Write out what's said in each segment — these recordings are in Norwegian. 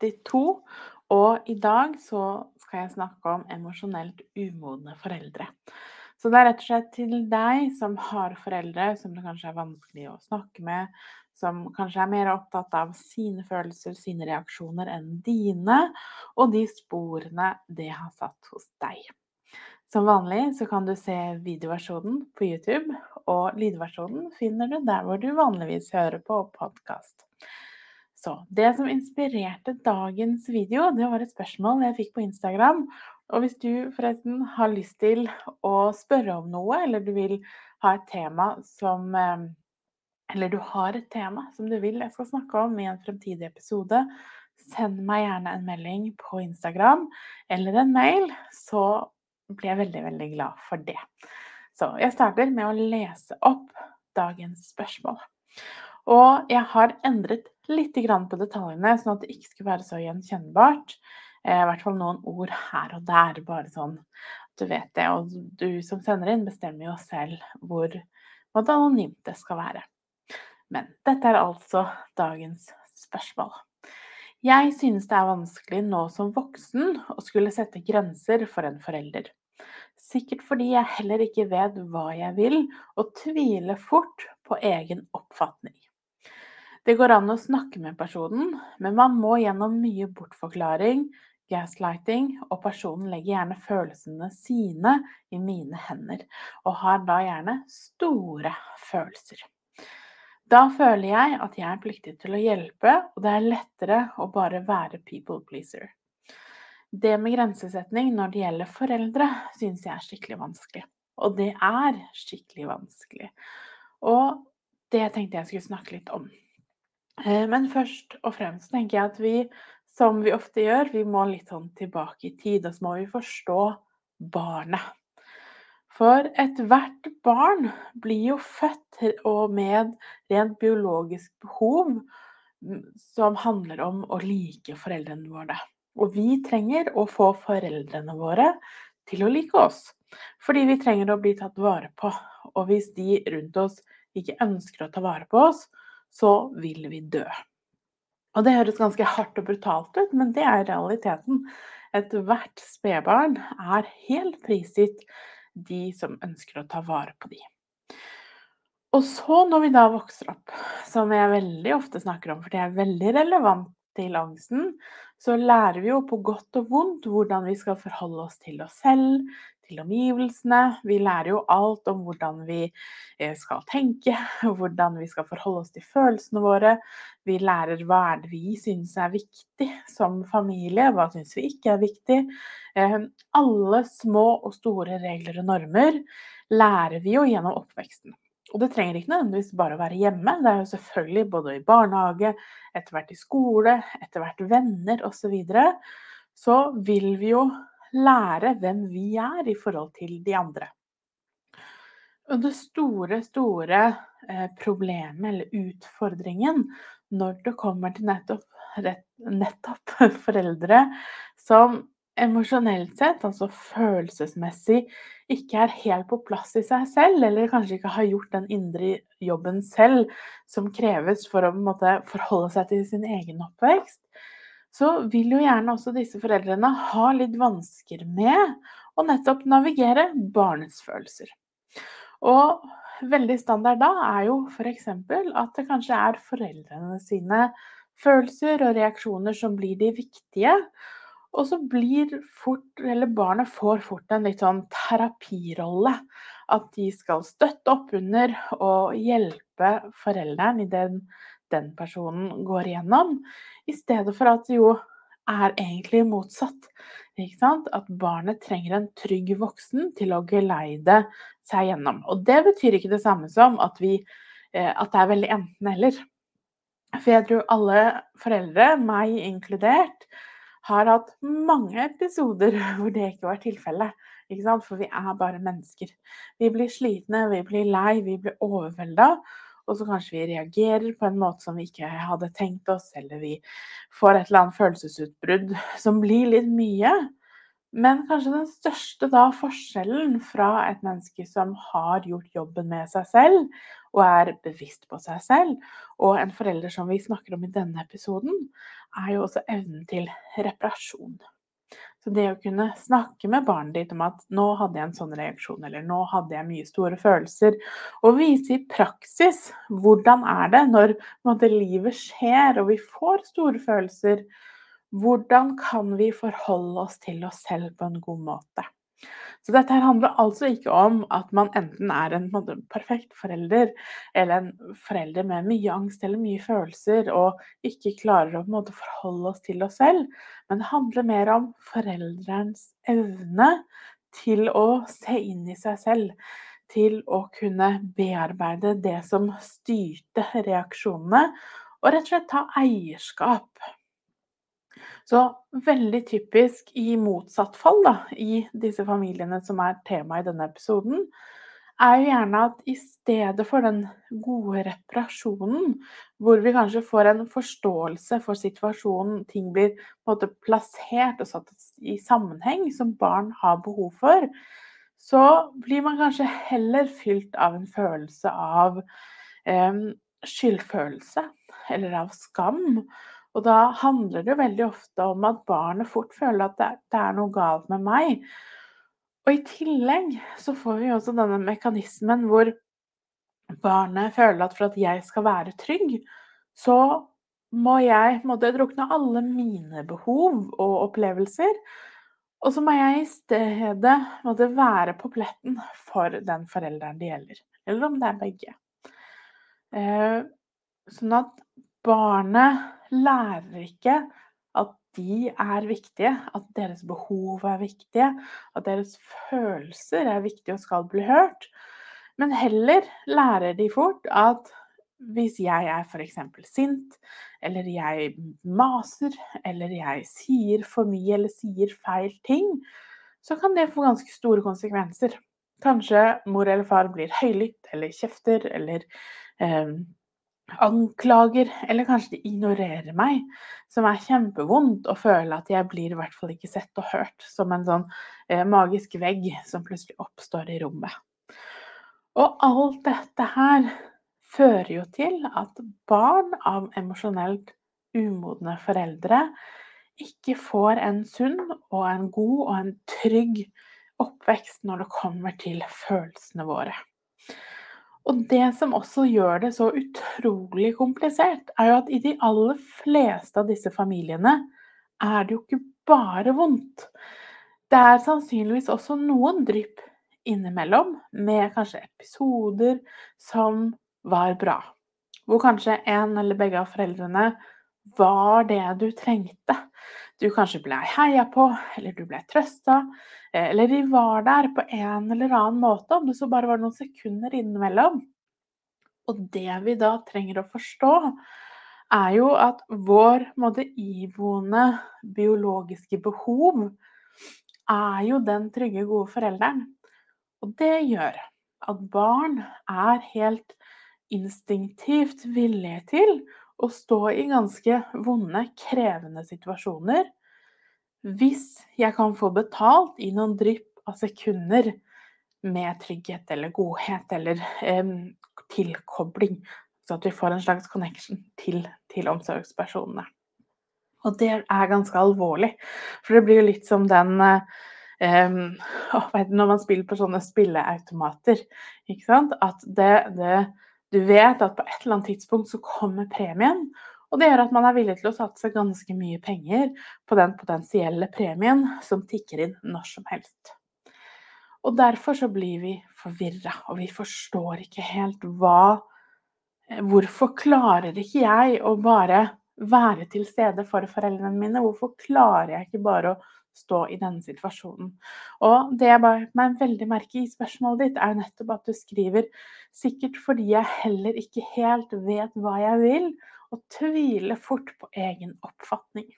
82. Og i dag så skal jeg snakke om emosjonelt umodne foreldre. Så det er rett og slett til deg som har foreldre som det kanskje er vanskelig å snakke med, som kanskje er mer opptatt av sine følelser, sine reaksjoner enn dine, og de sporene det har satt hos deg. Som vanlig så kan du se videoversjonen på YouTube, og lydversjonen finner du der hvor du vanligvis hører på podkast. Så det som inspirerte dagens video, det var et spørsmål jeg fikk på Instagram. Og hvis du forresten har lyst til å spørre om noe, eller du vil ha et tema som eh, Eller du har et tema som du vil jeg skal snakke om i en fremtidig episode, send meg gjerne en melding på Instagram eller en mail, så blir jeg veldig, veldig glad for det. Så jeg starter med å lese opp dagens spørsmål. Og jeg har endret litt på detaljene, sånn at det ikke skal være så gjenkjennbart. Eh, I hvert fall noen ord her og der, bare sånn at du vet det. Og du som sender inn, bestemmer jo selv hvor anonymt det skal være. Men dette er altså dagens spørsmål. Jeg synes det er vanskelig nå som voksen å skulle sette grenser for en forelder. Sikkert fordi jeg heller ikke vet hva jeg vil, og tviler fort på egen oppfatning. Det går an å snakke med personen, men man må gjennom mye bortforklaring, gaslighting, og personen legger gjerne følelsene sine i mine hender, og har da gjerne store følelser. Da føler jeg at jeg er pliktig til å hjelpe, og det er lettere å bare være people pleaser. Det med grensesetning når det gjelder foreldre, synes jeg er skikkelig vanskelig. Og det er skikkelig vanskelig. Og det tenkte jeg skulle snakke litt om. Eh, men først og fremst tenker jeg at vi, som vi ofte gjør, vi må litt sånn tilbake i tid. Og så må vi forstå barnet. For ethvert barn blir jo født og med rent biologisk behov som handler om å like foreldrene våre. Og vi trenger å få foreldrene våre til å like oss. Fordi vi trenger å bli tatt vare på. Og hvis de rundt oss ikke ønsker å ta vare på oss, så vil vi dø. Og det høres ganske hardt og brutalt ut, men det er realiteten. Ethvert spedbarn er helt prisgitt de som ønsker å ta vare på de. Og så når vi da vokser opp, som jeg veldig ofte snakker om, for det er veldig relevant til angsten, så lærer vi jo på godt og vondt hvordan vi skal forholde oss til oss selv, til omgivelsene. Vi lærer jo alt om hvordan vi eh, skal tenke, hvordan vi skal forholde oss til følelsene våre. Vi lærer hva er det vi syns er viktig som familie, hva syns vi ikke er viktig. Ehm, alle små og store regler og normer lærer vi jo gjennom oppveksten. Og det trenger ikke nødvendigvis bare å være hjemme. Det er jo selvfølgelig både i barnehage, etter hvert i skole, etter hvert venner osv. Så, videre, så vil vi jo lære hvem vi er i forhold til de andre. Og det store, store eh, problemet eller utfordringen når det kommer til nettopp, nettopp foreldre som emosjonelt sett, altså følelsesmessig, ikke er helt på plass i seg selv, eller kanskje ikke har gjort den indre jobben selv som kreves for å måte, forholde seg til sin egen oppvekst, så vil jo gjerne også disse foreldrene ha litt vansker med å nettopp navigere barnets følelser. Og veldig standard da er jo f.eks. at det kanskje er foreldrene sine følelser og reaksjoner som blir de viktige. Og så blir fort, eller barnet får fort en litt sånn terapirolle. At de skal støtte opp under og hjelpe forelderen i den den personen går igjennom, i stedet for at det jo er egentlig motsatt. At barnet trenger en trygg voksen til å geleide seg gjennom. Og det betyr ikke det samme som at, vi, eh, at det er veldig enten-eller. For jeg tror alle foreldre, meg inkludert, har hatt mange episoder hvor det ikke var tilfellet. For vi er bare mennesker. Vi blir slitne, vi blir lei, vi blir overvelda. Og så kanskje vi reagerer på en måte som vi ikke hadde tenkt oss, eller vi får et eller annet følelsesutbrudd som blir litt mye. Men kanskje den største da forskjellen fra et menneske som har gjort jobben med seg selv, og er bevisst på seg selv, og en forelder som vi snakker om i denne episoden, er jo også evnen til reparasjon. Så det å kunne snakke med barnet ditt om at 'nå hadde jeg en sånn reaksjon', eller 'nå hadde jeg mye store følelser', og vise i praksis hvordan er det når måte, livet skjer og vi får store følelser, hvordan kan vi forholde oss til oss selv på en god måte? Så dette her handler altså ikke om at man enten er en, perfekt forelder, eller en forelder med mye angst eller mye følelser og ikke klarer å måte, forholde oss til oss selv, men det handler mer om forelderens evne til å se inn i seg selv. Til å kunne bearbeide det som styrte reaksjonene, og rett og slett ta eierskap så veldig typisk i motsatt fall da, i disse familiene som er tema i denne episoden, er jo gjerne at i stedet for den gode reparasjonen, hvor vi kanskje får en forståelse for situasjonen, ting blir på en måte plassert og satt i sammenheng som barn har behov for, så blir man kanskje heller fylt av en følelse av eh, skyldfølelse eller av skam. Og da handler det veldig ofte om at barnet fort føler at det, er noe galt med meg. Og i tillegg så får vi også denne mekanismen hvor barnet føler at for at jeg skal være trygg, så må jeg måtte drukne alle mine behov og opplevelser. Og så må jeg i stedet måtte være på pletten for den forelderen det gjelder. Eller om det er begge. Eh, sånn at barnet lærer ikke at de er viktige, at deres behov er viktige, at deres følelser er viktige og skal bli hørt. Men heller lærer de fort at hvis jeg er f.eks. sint, eller jeg maser, eller jeg sier for mye eller sier feil ting, så kan det få ganske store konsekvenser. Kanskje mor eller far blir høylytt eller kjefter eller eh, anklager, eller kanskje de ignorerer meg, som er kjempevondt å føle at jeg blir i hvert fall ikke sett og hørt, som en sånn eh, magisk vegg som plutselig oppstår i rommet. Og alt dette her fører jo til at barn av emosjonelt umodne foreldre ikke får en sunn og en god og en trygg oppvekst når det kommer til følelsene våre. Og det som også gjør det så utrolig komplisert, er jo at i de aller fleste av disse familiene er det jo ikke bare vondt. Det er sannsynligvis også noen drypp innimellom med kanskje episoder som var bra. Hvor kanskje en eller begge av foreldrene var det du trengte. Du kanskje ble heia på, eller du ble trøsta, eller de var der på en eller annen måte, om det så bare var noen sekunder innimellom. Og det vi da trenger å forstå, er jo at vår måte, iboende biologiske behov er jo den trygge, gode forelderen. Og det gjør at barn er helt instinktivt villige til å stå i ganske vonde, krevende situasjoner hvis jeg kan få betalt i noen drypp av sekunder med trygghet eller godhet eller eh, tilkobling, så at vi får en slags connection til, til omsorgspersonene. Og det er ganske alvorlig, for det blir jo litt som den eh, Når man spiller på sånne spilleautomater. At det, det, Du vet at på et eller annet tidspunkt så kommer premien, og det gjør at man er villig til å satse ganske mye penger på den potensielle premien som tikker inn når som helst. Og derfor så blir vi forvirra, og vi forstår ikke helt hva Hvorfor klarer ikke jeg å bare være til stede for foreldrene mine? Hvorfor klarer jeg ikke bare å stå i denne situasjonen? Og det jeg bare meg veldig merke i spørsmålet ditt, er nettopp at du skriver sikkert fordi jeg heller ikke helt vet hva jeg vil, og tviler fort på egen oppfatning.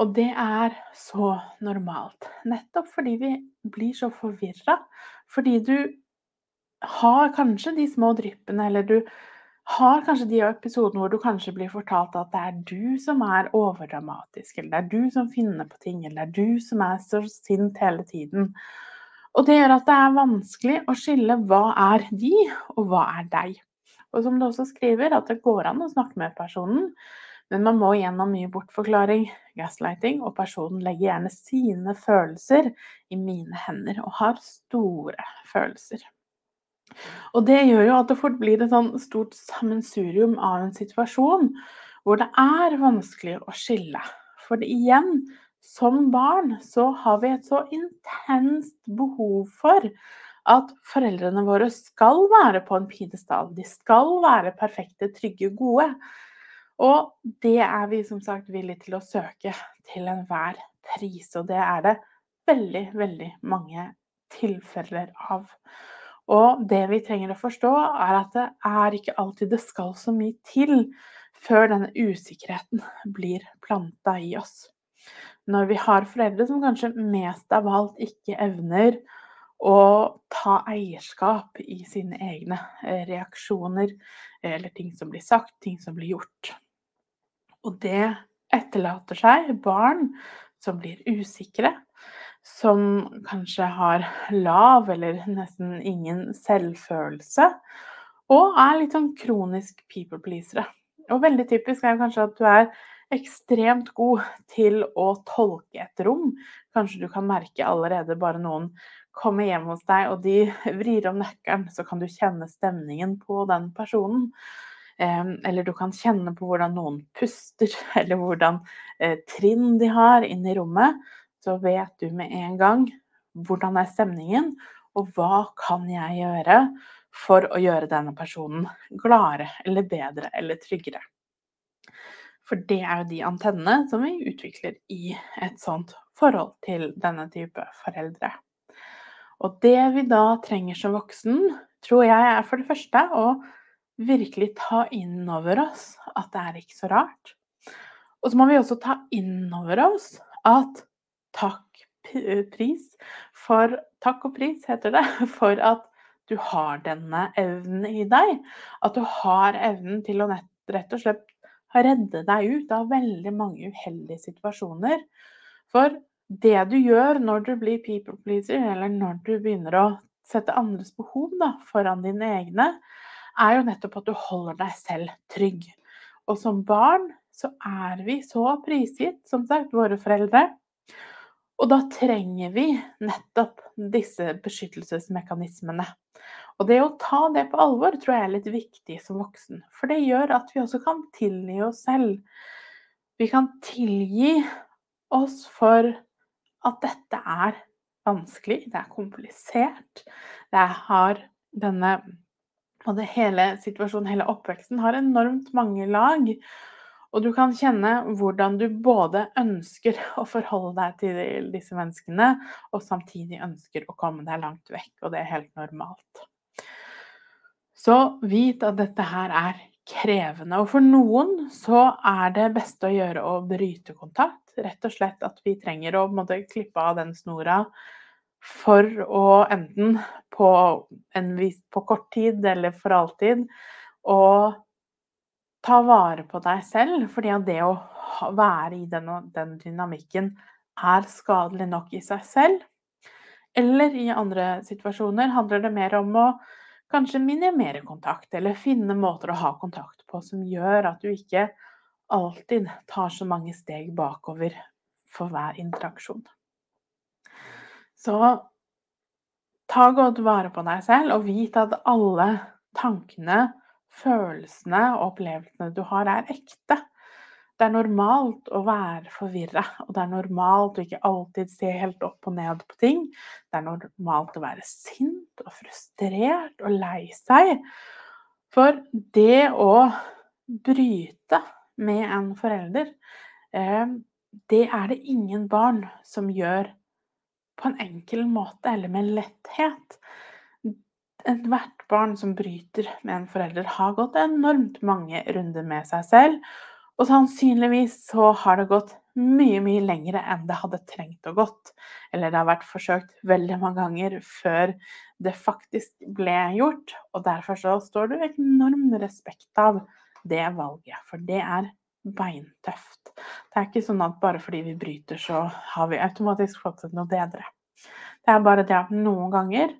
Og det er så normalt. Nettopp fordi vi blir så forvirra. Fordi du har kanskje de små dryppene, eller du har kanskje de episodene hvor du kanskje blir fortalt at det er du som er overdramatisk, eller det er du som finner på ting, eller det er du som er så sint hele tiden. Og det gjør at det er vanskelig å skille hva er de, og hva er deg. Og som du også skriver, at det går an å snakke med personen, men man må gjennom mye bortforklaring, gaslighting, og personen legger gjerne sine følelser i mine hender, og har store følelser. Og det gjør jo at det fort blir et sånn stort sammensurium av en situasjon hvor det er vanskelig å skille. For igjen, som barn så har vi et så intenst behov for at foreldrene våre skal være på en pidestall. De skal være perfekte, trygge, gode. Og det er vi som sagt villige til å søke til enhver pris. Og det er det veldig, veldig mange tilfeller av. Og det vi trenger å forstå, er at det er ikke alltid det skal så mye til før denne usikkerheten blir planta i oss. Når vi har foreldre som kanskje mest av alt ikke evner å ta eierskap i sine egne eh, reaksjoner, eller ting som blir sagt, ting som blir gjort. Og det etterlater seg barn som blir usikre, som kanskje har lav eller nesten ingen selvfølelse, og er litt sånn kronisk people pleasere. Og veldig typisk er kanskje at du er ekstremt god til å tolke et rom. Kanskje du kan merke allerede bare noen kommer hjem hos deg og de vrir om nøkkelen, så kan du kjenne stemningen på den personen. Eller du kan kjenne på hvordan noen puster, eller hvordan eh, trinn de har inn i rommet så vet du med en gang hvordan er stemningen, og hva kan jeg gjøre for å gjøre denne personen gladere eller bedre eller tryggere. For det er jo de antennene som vi utvikler i et sånt forhold til denne type foreldre. Og det vi da trenger som voksen, tror jeg er for det første å virkelig ta inn over oss at det er ikke så rart. Og så må vi også ta inn over oss at takk, pris for Takk og pris, heter det, for at du har denne evnen i deg. At du har evnen til å rett og slett redde deg ut av veldig mange uheldige situasjoner. For det du gjør når du blir people pleaser, eller når du begynner å sette andres behov da, foran dine egne, er jo nettopp at du holder deg selv trygg. Og som barn så er vi så prisgitt, som sagt, våre foreldre. Og da trenger vi nettopp disse beskyttelsesmekanismene. Og det å ta det på alvor tror jeg er litt viktig som voksen. For det gjør at vi også kan tilgi oss selv. Vi kan tilgi oss for at dette er vanskelig, det er komplisert. Det har denne Og hele situasjonen, hele oppveksten, har enormt mange lag. Og du kan kjenne hvordan du både ønsker å forholde deg til disse menneskene, og samtidig ønsker å komme deg langt vekk, og det er helt normalt. Så vit at dette her er krevende. Og for noen så er det beste å gjøre å bryte kontakt. Rett og slett at vi trenger å måte, klippe av den snora for å enten på, en, på kort tid eller for alltid å ta vare på deg selv, fordi det å være i den, den dynamikken er skadelig nok i seg selv. Eller i andre situasjoner handler det mer om å kanskje minimere kontakt, eller finne måter å ha kontakt på som gjør at du ikke alltid tar så mange steg bakover for hver interaksjon. Så ta godt vare på deg selv, og vit at alle tankene følelsene og opplevelsene du har, er ekte. Det er normalt å være forvirra, og det er normalt å ikke alltid se helt opp og ned på ting. Det er normalt å være sint og frustrert og lei seg. For det å bryte med en forelder, eh, det er det ingen barn som gjør på en enkel måte eller med letthet ethvert barn som bryter med en forelder, har gått enormt mange runder med seg selv Og sannsynligvis så har det gått mye, mye lengre enn det hadde trengt å gått. Eller det har vært forsøkt veldig mange ganger før det faktisk ble gjort. Og derfor så står det enorm respekt av det valget, for det er beintøft. Det er ikke sånn at bare fordi vi bryter, så har vi automatisk fått til noe bedre. Det er bare det at noen ganger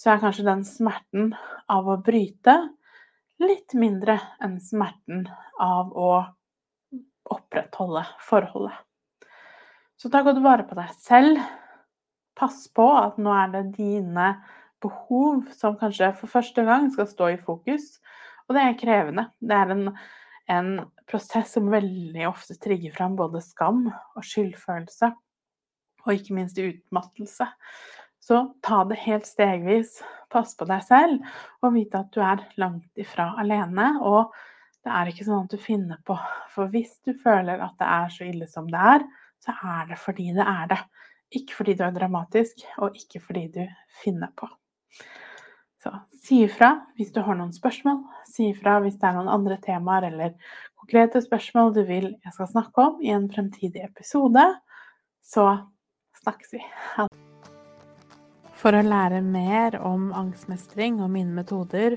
så er kanskje den smerten av å bryte litt mindre enn smerten av å opprettholde forholdet. Så ta godt vare på deg selv. Pass på at nå er det dine behov som kanskje for første gang skal stå i fokus. Og det er krevende. Det er en, en prosess som veldig ofte trigger fram både skam og skyldfølelse. Og ikke minst utmattelse. Så ta det helt stegvis. Pass på deg selv, og vite at du er langt ifra alene. Og det er ikke sånn at du finner på. For hvis du føler at det er så ille som det er, så er det fordi det er det. Ikke fordi du er dramatisk, og ikke fordi du finner på. Så si ifra hvis du har noen spørsmål. Si ifra hvis det er noen andre temaer eller konkrete spørsmål du vil jeg skal snakke om i en fremtidig episode. Så snakkes vi. For å lære mer om angstmestring og mine metoder,